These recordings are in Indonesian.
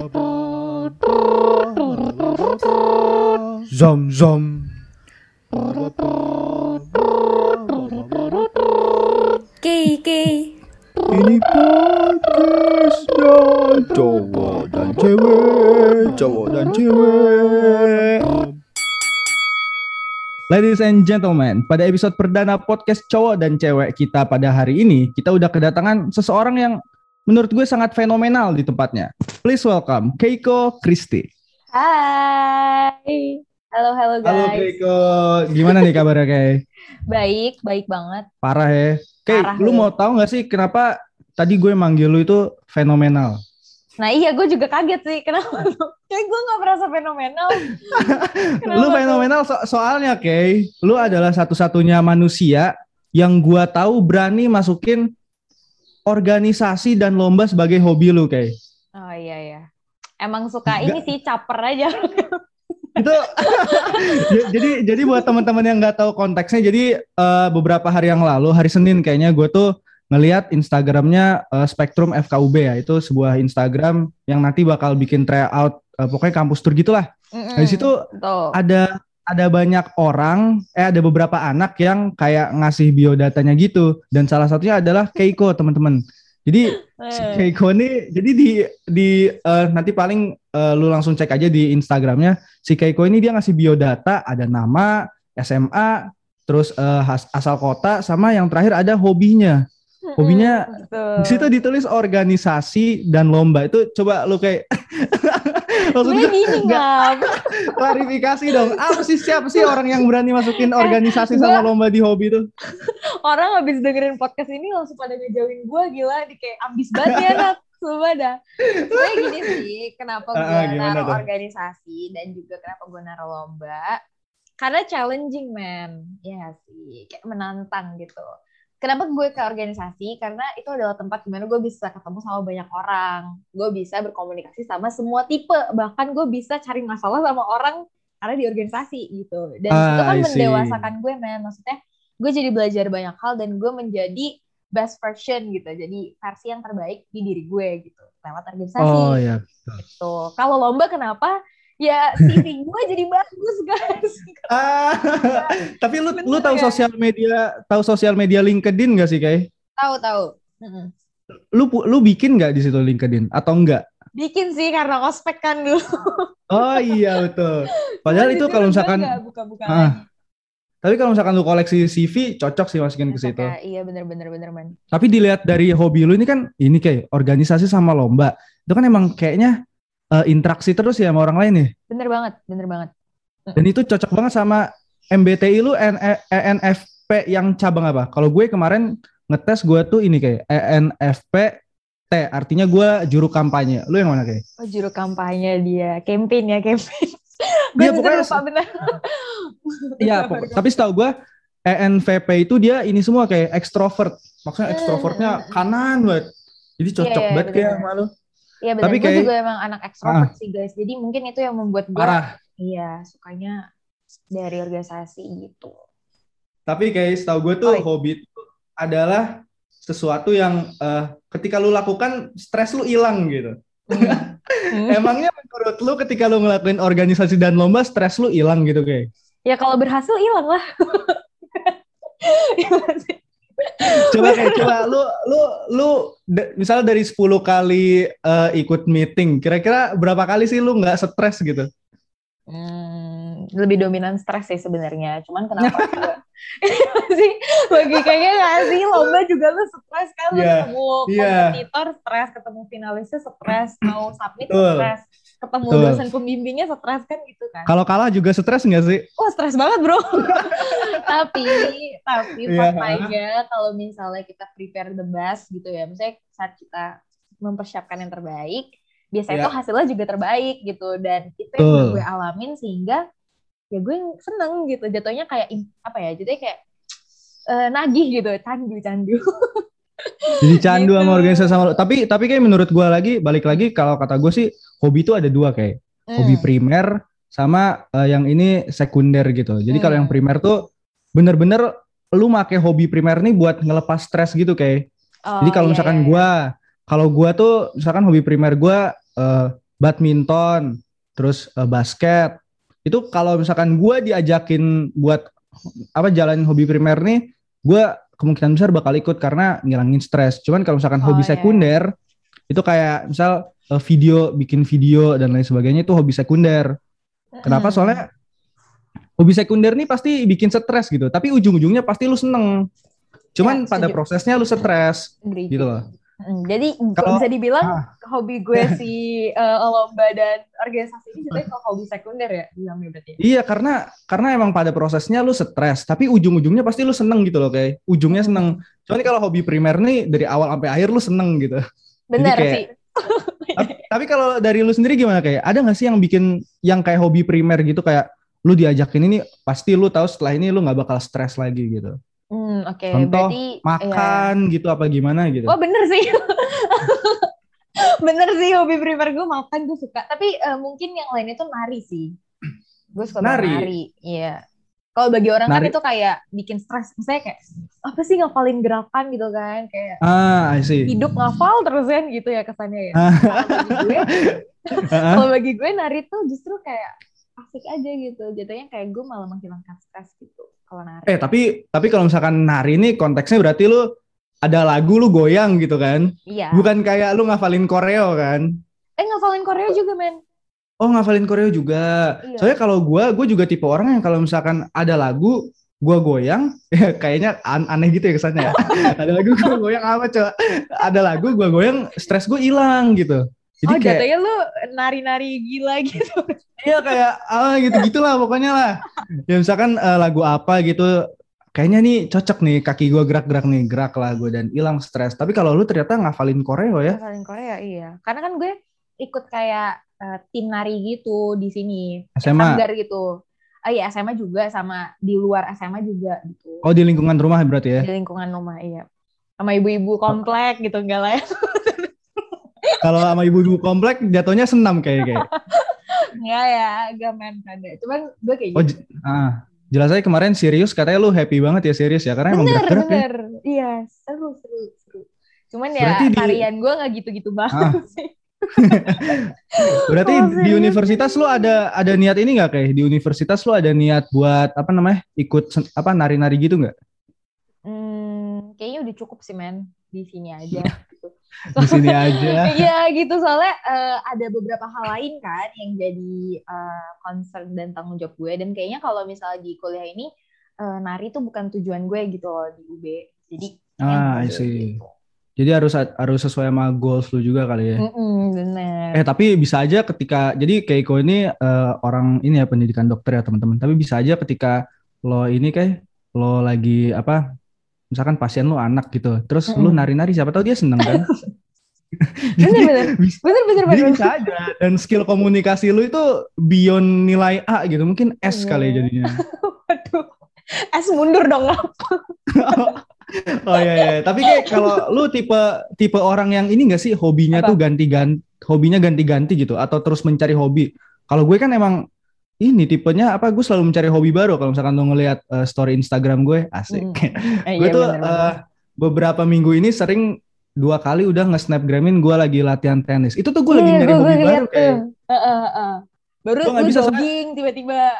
Zom zom. Kei Kei Ini podcastnya cowok dan cewek, cowok dan cewek. Ladies and gentlemen, pada episode perdana podcast cowok dan cewek kita pada hari ini, kita udah kedatangan seseorang yang menurut gue sangat fenomenal di tempatnya. Please welcome Keiko Christie. Hai Halo halo guys Halo Keiko, gimana nih kabarnya Kay? Baik, baik banget Parah ya. Kay, Parah, lu ya. mau tahu nggak sih kenapa tadi gue manggil lu itu fenomenal? Nah iya gue juga kaget sih Kenapa? Kayak gue gak merasa fenomenal lu fenomenal so- soalnya Kay, lu adalah satu-satunya manusia yang gua tahu berani masukin organisasi dan lomba sebagai hobi lu Kay. Oh iya ya Emang suka Nggak. ini sih caper aja. Itu jadi jadi buat teman-teman yang nggak tahu konteksnya, jadi eh, beberapa hari yang lalu hari Senin kayaknya gue tuh ngelihat Instagramnya eh, Spektrum FKUB ya, itu sebuah Instagram yang nanti bakal bikin tryout eh, pokoknya kampus tour gitulah. Nah, di situ ada ada banyak orang eh ada beberapa anak yang kayak ngasih biodatanya gitu. Dan salah satunya adalah Keiko teman-teman jadi si Eh. Keiko ini jadi di di eh, nanti paling eh, lu langsung cek aja di Instagramnya si Keiko ini dia ngasih biodata ada nama SMA terus eh, has- asal kota sama yang terakhir ada hobinya hobinya Betul. di situ ditulis organisasi dan lomba itu coba lu kayak maksud Sebenarnya gua gini nggak- klarifikasi dong. Apa sih siapa sih orang yang berani masukin organisasi sama lomba di hobi itu? Orang habis dengerin podcast ini langsung pada ngejauhin gue gila. Di kayak ambis banget ya nak Sumpah dah. Sebenarnya gini sih Kenapa gue gimana naruh tuh? organisasi Dan juga kenapa gue naruh lomba? Karena challenging man. Ya sih Kayak menantang gitu Kenapa gue ke organisasi? Karena itu adalah tempat di mana gue bisa ketemu sama banyak orang. Gue bisa berkomunikasi sama semua tipe. Bahkan gue bisa cari masalah sama orang Karena di organisasi gitu. Dan itu Ah, kan I see. mendewasakan gue man Maksudnya gue jadi belajar banyak hal dan gue menjadi best version gitu. Jadi versi yang terbaik di diri gue gitu. Lewat organisasi. Oh ya. gitu. Kalau lomba kenapa ya CV gue jadi bagus guys Ah, tapi lu Bener lu tahu ya? sosial media tahu sosial media LinkedIn gak sih, Kay? tahu tahu. Lu lu bikin nggak di situ LinkedIn atau enggak? bikin sih karena ospek kan dulu Oh iya betul. Padahal Di itu kalau misalkan buka-buka Ah, tapi kalau misalkan lu koleksi CV cocok sih masukin ke situ. ya, iya bener-bener bener man Tapi dilihat dari hobi lu ini kan ini kayak organisasi sama lomba. Itu kan emang kayaknya eh, interaksi terus ya sama orang lain ya. bener banget bener banget Dan itu cocok banget sama MBTI lu N- E- ENFP yang cabang apa? Kalau gue kemarin ngetes gue tuh ini kayak ENFP T, artinya gue juru kampanye. Lu yang mana kayak? oh juru kampanye dia campaign ya campaign gue Iya, juga pokoknya lupa bener Iya, tapi setahu gue ENFP itu dia ini semua kayak ekstrovert. Maksudnya ekstrovertnya kanan banget. Jadi cocok Iya, iya, banget kayak sama lu. Iya benar, Tapi gue kayak- juga emang anak ekstrovert sih guys. Jadi mungkin itu yang membuat gue Parah. iya sukanya dari organisasi gitu. Tapi kayak setahu gue tuh Oi. hobi itu adalah sesuatu yang eh, ketika lu lakukan stres lu hilang gitu. Hmm. Emangnya menurut lu ketika lu ngelakuin organisasi dan lomba stres lu hilang gitu kayak? ya kalau berhasil hilang lah. Coba kayak coba. Lu lu lu misalnya dari 10 kali eh, ikut meeting, kira-kira berapa kali sih lu nggak stres gitu? Hmm, lebih dominan stres sih sebenarnya. Cuman kenapa Iya sih. Logikanya nggak sih? Lomba juga lu stres kan? Lu Iya, ketemu iya. kompetitor stres. Ketemu finalisnya stres. Mau submit stres ketemu Betul. dosen pembimbingnya stres kan gitu kan Kalau kalah juga stres nggak sih? Wah stres banget bro. tapi tapi Iya. faktanya kalau misalnya kita prepare the best gitu ya, misalnya saat kita mempersiapkan yang terbaik, biasanya Iya. tuh hasilnya juga terbaik gitu dan itu yang gue alamin sehingga ya gue seneng gitu jatuhnya kayak apa ya jadi kayak eh, nagih gitu candu candu Jadi candu sama Gitu. organisasi sama lu. Tapi tapi kayak menurut gua lagi balik lagi kalau kata gue sih hobi itu ada dua kayak hobi Hmm. primer sama eh, yang ini sekunder gitu. Jadi kalau yang Hmm. primer tuh bener-bener lu make hobi primer nih buat ngelepas stres gitu kayak. Oh, Jadi kalau iya, misalkan iya, iya. gua kalau gua tuh misalkan hobi primer gua eh, badminton, terus uh, basket. Itu kalau misalkan gue diajakin buat apa jalanin hobi primer nih, gue kemungkinan besar bakal ikut karena ngilangin stres. Cuman kalau misalkan oh, hobi iya. sekunder, itu kayak misal uh, video, bikin video dan lain sebagainya itu hobi sekunder. Kenapa? Soalnya hobi sekunder nih pasti bikin stres gitu, tapi ujung-ujungnya pasti lu seneng. Cuman ya, pada prosesnya lu stres, gitu loh. Jadi kalau bisa dibilang ah. hobi gue si uh, lomba dan organisasi ini juga kalau hobi sekunder ya bilangnya berarti. Ya? Iya karena karena emang pada prosesnya lu stres, tapi ujung-ujungnya pasti lu seneng gitu loh kayak ujungnya seneng. Cuman kalau hobi primer nih dari awal sampai akhir lu seneng gitu. Benar sih. tapi, tapi kalau dari lu sendiri gimana kayak ada nggak sih yang bikin yang kayak hobi primer gitu kayak lu diajakin ini pasti lu tahu setelah ini lu nggak bakal stres lagi gitu. Hmm, oke. Okay. Contoh Berarti, makan ya. gitu apa gimana gitu. Oh, bener sih. bener sih hobi primer gue makan gue suka. Tapi uh, mungkin yang lain itu nari sih. Gue suka nari. nari. Iya. Kalau bagi orang kan nari. kan itu kayak bikin stres. Misalnya kayak apa sih ngapalin gerakan gitu kan kayak ah, I see. hidup ngafal terus kan gitu ya kesannya ya. Ah. Kalau bagi gue nari tuh justru kayak asik aja gitu. Jadinya kayak gue malah menghilangkan stres gitu kalau nari. Eh tapi tapi kalau misalkan nari ini konteksnya berarti lu ada lagu lu goyang gitu kan? Iya. Bukan kayak lu ngafalin koreo kan? Eh ngafalin koreo juga men. Oh ngafalin koreo juga. Iya. Soalnya kalau gue, gue juga tipe orang yang kalau misalkan ada lagu, gue goyang, ya kayaknya an aneh gitu ya kesannya ya. ada lagu gue goyang apa coba? Ada lagu gue goyang, stres gue hilang gitu. Jadi oh, kayak, jatuhnya lu nari-nari gila gitu. Iya kayak ah gitu gitulah pokoknya lah. Ya misalkan uh, lagu apa gitu kayaknya nih cocok nih kaki gue gerak-gerak nih gerak lah gue dan hilang stres. Tapi kalau lu ternyata ngafalin Korea ya? Ngafalin Korea iya. Karena kan gue ikut kayak uh, tim nari gitu di sini. SMA. Sanggar gitu. Oh iya SMA juga sama di luar SMA juga gitu. Oh di lingkungan rumah berarti ya? Di lingkungan rumah iya. Sama ibu-ibu komplek gitu enggak lah ya. Kalau sama ibu-ibu komplek jatuhnya senam kayak kayak. Enggak ya, agak main kade. Cuman gue kayak oh, gitu. ah, jelas aja kemarin serius katanya lu happy banget ya serius ya karena bener, emang gerak-gerak ya. Bener, iya seru seru seru. Cuman ya Berarti tarian di... gue nggak gitu-gitu banget ah. sih. Berarti oh, di universitas lu ada ada niat ini nggak kayak di universitas lu ada niat buat apa namanya ikut apa nari-nari gitu nggak? Hmm, kayaknya udah cukup sih men di sini aja. di sini aja. Iya gitu soalnya uh, ada beberapa hal lain kan yang jadi uh, concern dan tanggung jawab gue dan kayaknya kalau misalnya di kuliah ini uh, nari itu bukan tujuan gue gitu loh di UB. Jadi ah, I see. Gitu. Jadi harus harus sesuai sama goals lu juga kali ya. Mm -mm, bener. Eh tapi bisa aja ketika jadi Keiko ini uh, orang ini ya pendidikan dokter ya teman-teman. Tapi bisa aja ketika lo ini kayak lo lagi apa misalkan pasien lu anak gitu terus mm -hmm. lu nari-nari siapa tahu dia seneng kan? Bener bener. Bener bener bener bisa aja. Dan skill komunikasi lu itu beyond nilai A gitu mungkin S yeah. kali ya jadinya. Waduh. S mundur dong oh iya, iya tapi kayak kalau lu tipe tipe orang yang ini gak sih hobinya Apa? tuh ganti-ganti hobinya ganti-ganti gitu atau terus mencari hobi? Kalau gue kan emang ini tipenya apa gue selalu mencari hobi baru kalau misalkan lo ngelihat uh, story Instagram gue asik hmm. eh, gue iya, tuh bener, uh, beberapa minggu ini sering dua kali udah nge-snapgramin gue lagi latihan tenis itu tuh gue lagi iya, nyari hobi baru kayak uh, uh, uh. baru gue jogging tiba-tiba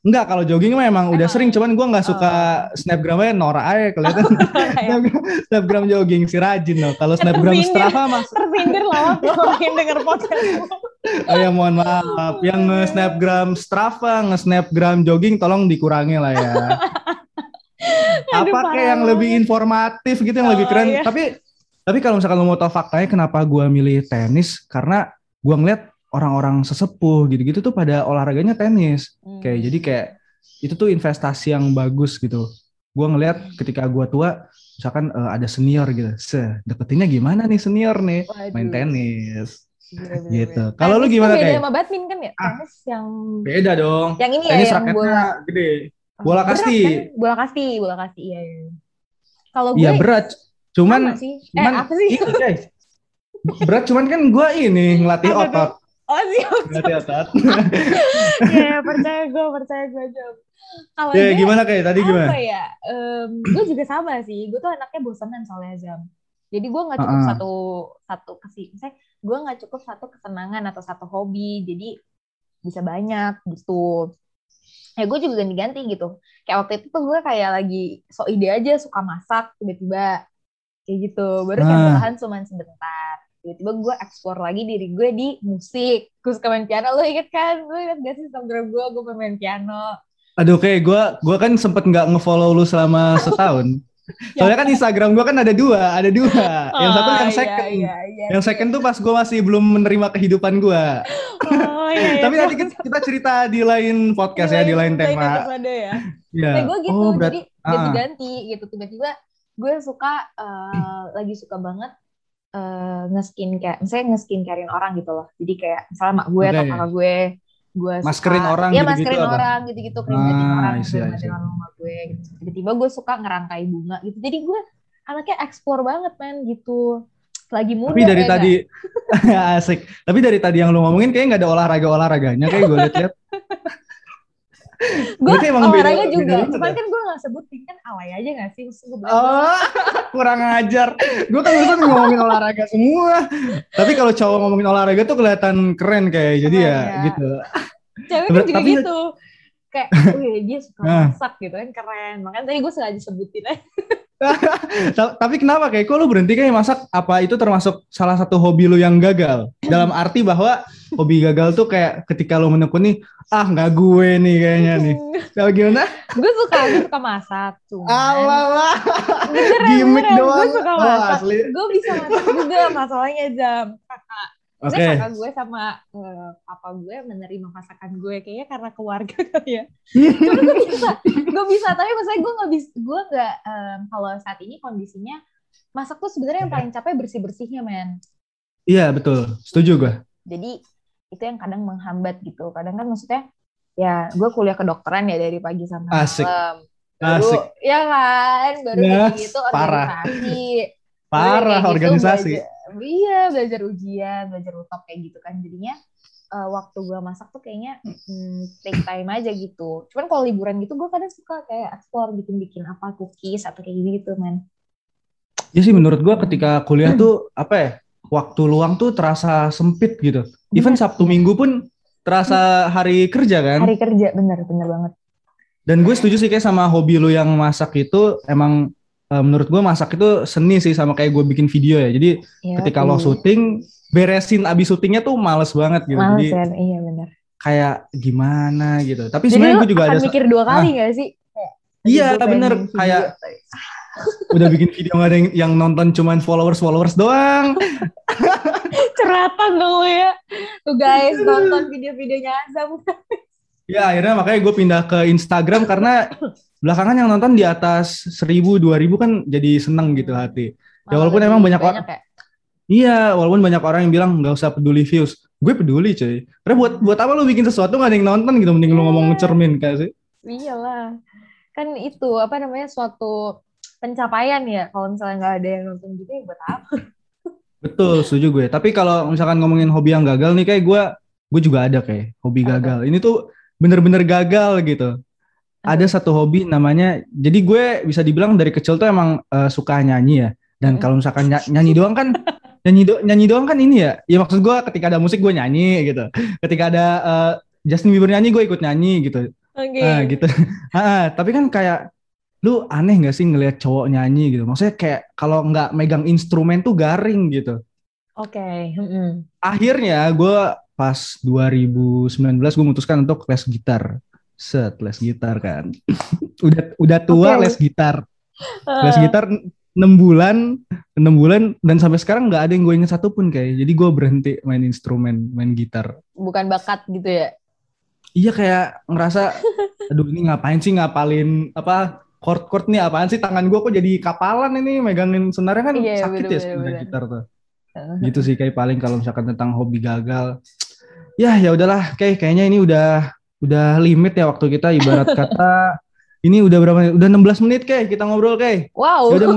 Enggak, kalau jogging memang udah sering, cuman gue nggak suka oh. snapgramnya Nora aja kelihatan. Iya. snapgram jogging si rajin loh. Kalau snapgram Strava mas. Tersindir lah makin denger podcast. oh ya mohon maaf, yang nge-snapgram Strava, nge-snapgram jogging tolong dikurangi lah ya. Apa kayak yang lebih informatif gitu, yang oh, lebih keren. Iya. Tapi tapi kalau misalkan lo mau tahu faktanya kenapa gue milih tenis, karena gue ngeliat orang-orang sesepuh gitu-gitu tuh pada olahraganya tenis. Hmm. Kayak jadi kayak itu tuh investasi yang bagus gitu. Gua ngelihat ketika gua tua misalkan uh, ada senior gitu. Se, deketinnya gimana nih senior nih? Waduh. Main tenis. Bener, gitu. Kalau lu gimana beda kayak? sama badminton kan ya? Ah, tenis yang Beda dong. Yang ini tenis ya yang bola gede. Bola kasti. Kan? Bola kasti, bola kasti iya. iya. Kalau iya, gue Iya berat. Cuman, sih? Eh, cuman apa sih? Ini, guys. berat cuman kan gue ini ngelatih otot. Oh siap. Berarti otot. ya percaya gue, percaya gue jawab. Kalau ya, gimana kayak tadi gimana? Apa ya? Um, gue juga sama sih. Gue tuh anaknya bosanan soalnya jam. Jadi gue nggak cukup uh -uh. satu satu kasih. Misalnya gue nggak cukup satu kesenangan atau satu hobi jadi bisa banyak gitu. Ya gue juga ganti-ganti gitu. Kayak waktu itu tuh gue kayak lagi so ide aja suka masak tiba-tiba kayak gitu. Baru kayak Ah. bertahan cuma sebentar. Tiba-tiba gue explore lagi diri gue di musik. Gue suka main piano lo inget kan? Lo inget gak sih Instagram gue gue main, piano. Aduh kayak gue gua kan sempet nggak ngefollow lu selama setahun. Soalnya kan Instagram gue kan ada dua, ada dua. yang satu Oh, yang iya, second. iya, iya, Yang second tuh pas gue masih belum menerima kehidupan gue. oh, iya, iya. Tapi nanti kita, kita cerita di lain podcast ya, di lain tema. episode ya Iya. Nah, gue gitu, Oh, berat- jadi ah. ganti-ganti gitu. Tiba-tiba gue suka, eh, lagi suka banget eh nge-skin kayak, misalnya nge-skin carein orang gitu loh. Jadi kayak, misalnya mak gue atau Oke. kakak gue, gue suka, Maskerin orang Iya, gitu-gitu maskerin apa? orang gitu-gitu, krim Ah, orang, see. rumah gue gitu. Tiba-tiba gue suka ngerangkai bunga gitu. Jadi gue anaknya explore banget, men, gitu. Lagi muda Tapi dari ya tadi asik. Tapi dari tadi yang lu ngomongin kayaknya nggak ada olahraga olahraganya kayak gue lihat. Gue emang beda- olahraga beda juga, banget cuman ya? kan gue gak sebutin kan alay aja gak sih? Gue Oh, kurang ajar. Gue kan biasa ngomongin olahraga semua. Tapi kalau cowok ngomongin olahraga tuh kelihatan keren kayak. Jadi Oh, ya iya. gitu. cewek kan juga tapi- gitu kayak wih dia suka Nah. masak gitu kan keren makanya tadi gue sengaja sebutin aja Ta- Tapi kenapa kayak kok lu berhenti kayak masak? Apa itu termasuk salah satu hobi lu yang gagal? Dalam arti bahwa hobi gagal tuh kayak ketika lu menekuni ah nggak gue nih kayaknya nih. Kalau gimana? gue suka gue suka masak Alah, beneran, gimmick doang. gue suka Oh, masak asli. gue bisa masak juga masalahnya jam kakak Oke. Maksudnya kakak gue sama eh, papa gue menerima masakan gue kayaknya karena keluarga kali ya gue bisa gue bisa tapi maksudnya gue nggak bisa gue nggak em, kalau saat ini kondisinya masak tuh sebenarnya yang paling capek bersih bersihnya men Iya betul, setuju gue. jadi itu yang kadang menghambat gitu kadang kan maksudnya ya gue kuliah kedokteran ya dari pagi sampai Asik. malam baru Asik. ya kan baru Ya, kayak gitu parah. organisasi Parah gitu organisasi. belajar- iya belajar ujian belajar utop kayak gitu kan jadinya eh, waktu gue masak tuh kayaknya hmm, take time aja gitu cuman kalau liburan gitu gue kadang suka kayak explore bikin bikin apa cookies atau kayak gitu man Ya sih menurut gua ketika kuliah tuh apa ya? Waktu luang tuh terasa sempit gitu. Even Bener. Sabtu Minggu pun terasa hari kerja kan. hari kerja bener bener banget Dan gue setuju sih kayak sama hobi lu yang masak itu emang eh, menurut gua masak itu seni sih sama kayak gue bikin video ya. Jadi ya, ketika lo syuting beresin abis syutingnya tuh males banget gitu. males Jadi kan iya bener kayak gimana gitu. Tapi sebenarnya gue juga akan ada mikir dua kali gak sih Kayak, Iya, gue bener. video. Udah bikin video nggak ada yang, yang nonton cuman followers followers doang. curhatan dong lu ya tuh guys nonton video-videonya Azam Ya akhirnya makanya gue pindah ke Instagram karena belakangan yang nonton di atas 1000 2000 kan jadi seneng gitu hati. Ya, walaupun emang banyak orang- ya. Iya, walaupun banyak orang yang bilang nggak usah peduli views. Gue peduli cuy. Karena buat buat apa lu bikin sesuatu nggak ada yang nonton gitu, mending lu ngomong cermin kayak sih. iyalah kan itu apa namanya suatu pencapaian ya kalau misalnya nggak ada yang nonton juga ya buat apa Betul, setuju gue. Tapi kalau misalkan ngomongin hobi yang gagal nih kayak gue, gue juga ada kayak hobi gagal. Ini tuh bener-bener gagal gitu. Ada satu hobi namanya, jadi gue bisa dibilang dari kecil tuh emang eh, suka nyanyi ya. Dan kalau misalkan ny- nyanyi doang kan, nyanyi do nyanyi doang kan ini ya. Ya maksud gue ketika ada musik gue nyanyi gitu. Ketika ada eh, Justin Bieber nyanyi gue ikut nyanyi gitu. oke Ah, gitu. Ah, tapi kan kayak lu aneh gak sih ngelihat cowok nyanyi? Gitu? Maksudnya kayak kalau nggak megang instrumen tuh garing gitu. Oke mm-mm. akhirnya gue pas 2019 gue memutuskan untuk les gitar. Set les gitar kan. Udah udah tua Oke. les gitar. Les gitar 6 bulan 6 bulan dan sampai sekarang nggak ada yang gue inget satupun kayak jadi gue berhenti main instrumen main gitar. Bukan bakat gitu ya? Iya kayak ngerasa aduh ini ngapain sih ngapalin apa chord chord nih apaan sih? Tangan gue kok jadi kapalan ini? Megangin senarnya kan Iya, sakit bener, ya sebenarnya gitar tuh. Gitu sih kayak paling kalau misalkan tentang hobi gagal. Ya ya udahlah. Kayak kayaknya ini udah udah limit ya waktu kita ibarat kata. Ini udah berapa menit? udah 16 menit kayak kita ngobrol kayak wow. Ya udah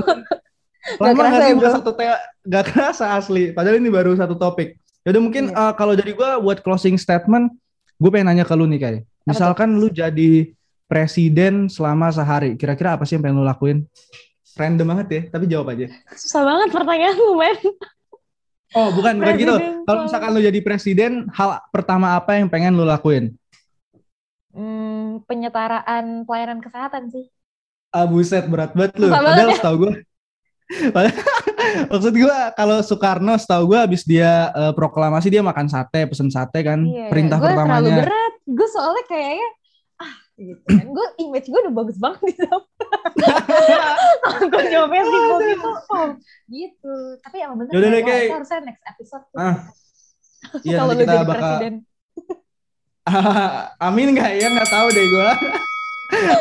lama nggak sih ya, bro? satu te gak kerasa asli. Padahal ini baru satu topik. Ya udah mungkin Iya. eh, kalau dari gua buat closing statement gue pengen nanya ke lu nih kayak misalkan lu jadi presiden selama sehari kira-kira apa sih yang pengen lu lakuin random banget ya tapi jawab aja susah banget pertanyaanmu men Oh, bukan bukan gitu. Kalau misalkan lu jadi presiden, hal pertama apa yang pengen lu lakuin? Hmm, penyetaraan pelayanan kesehatan sih. Ah buset berat banget lu. Padahal ya. setahu gue. Maksud gue kalau Soekarno setahu gue abis dia eh, proklamasi dia makan sate, pesen sate kan. Iya, Perintah gue terlalu pertamanya. berat. Gue soalnya kayaknya gitu kan. Gue image gue udah bagus banget di sana. Gue nyomel di vlog itu. Oh, gitu. Tapi emang bener. Yaudah deh, wah, Kay. itu harusnya next episode. tuh. Ah, Iya Kalau kita jadi bakal. presiden. Amin nggak ya nggak tahu deh gue.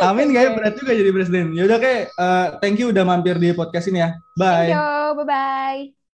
Amin nggak ya berat juga jadi presiden. Yaudah kayak thank you udah mampir di podcast ini ya. Bye. Thank you. Bye-bye.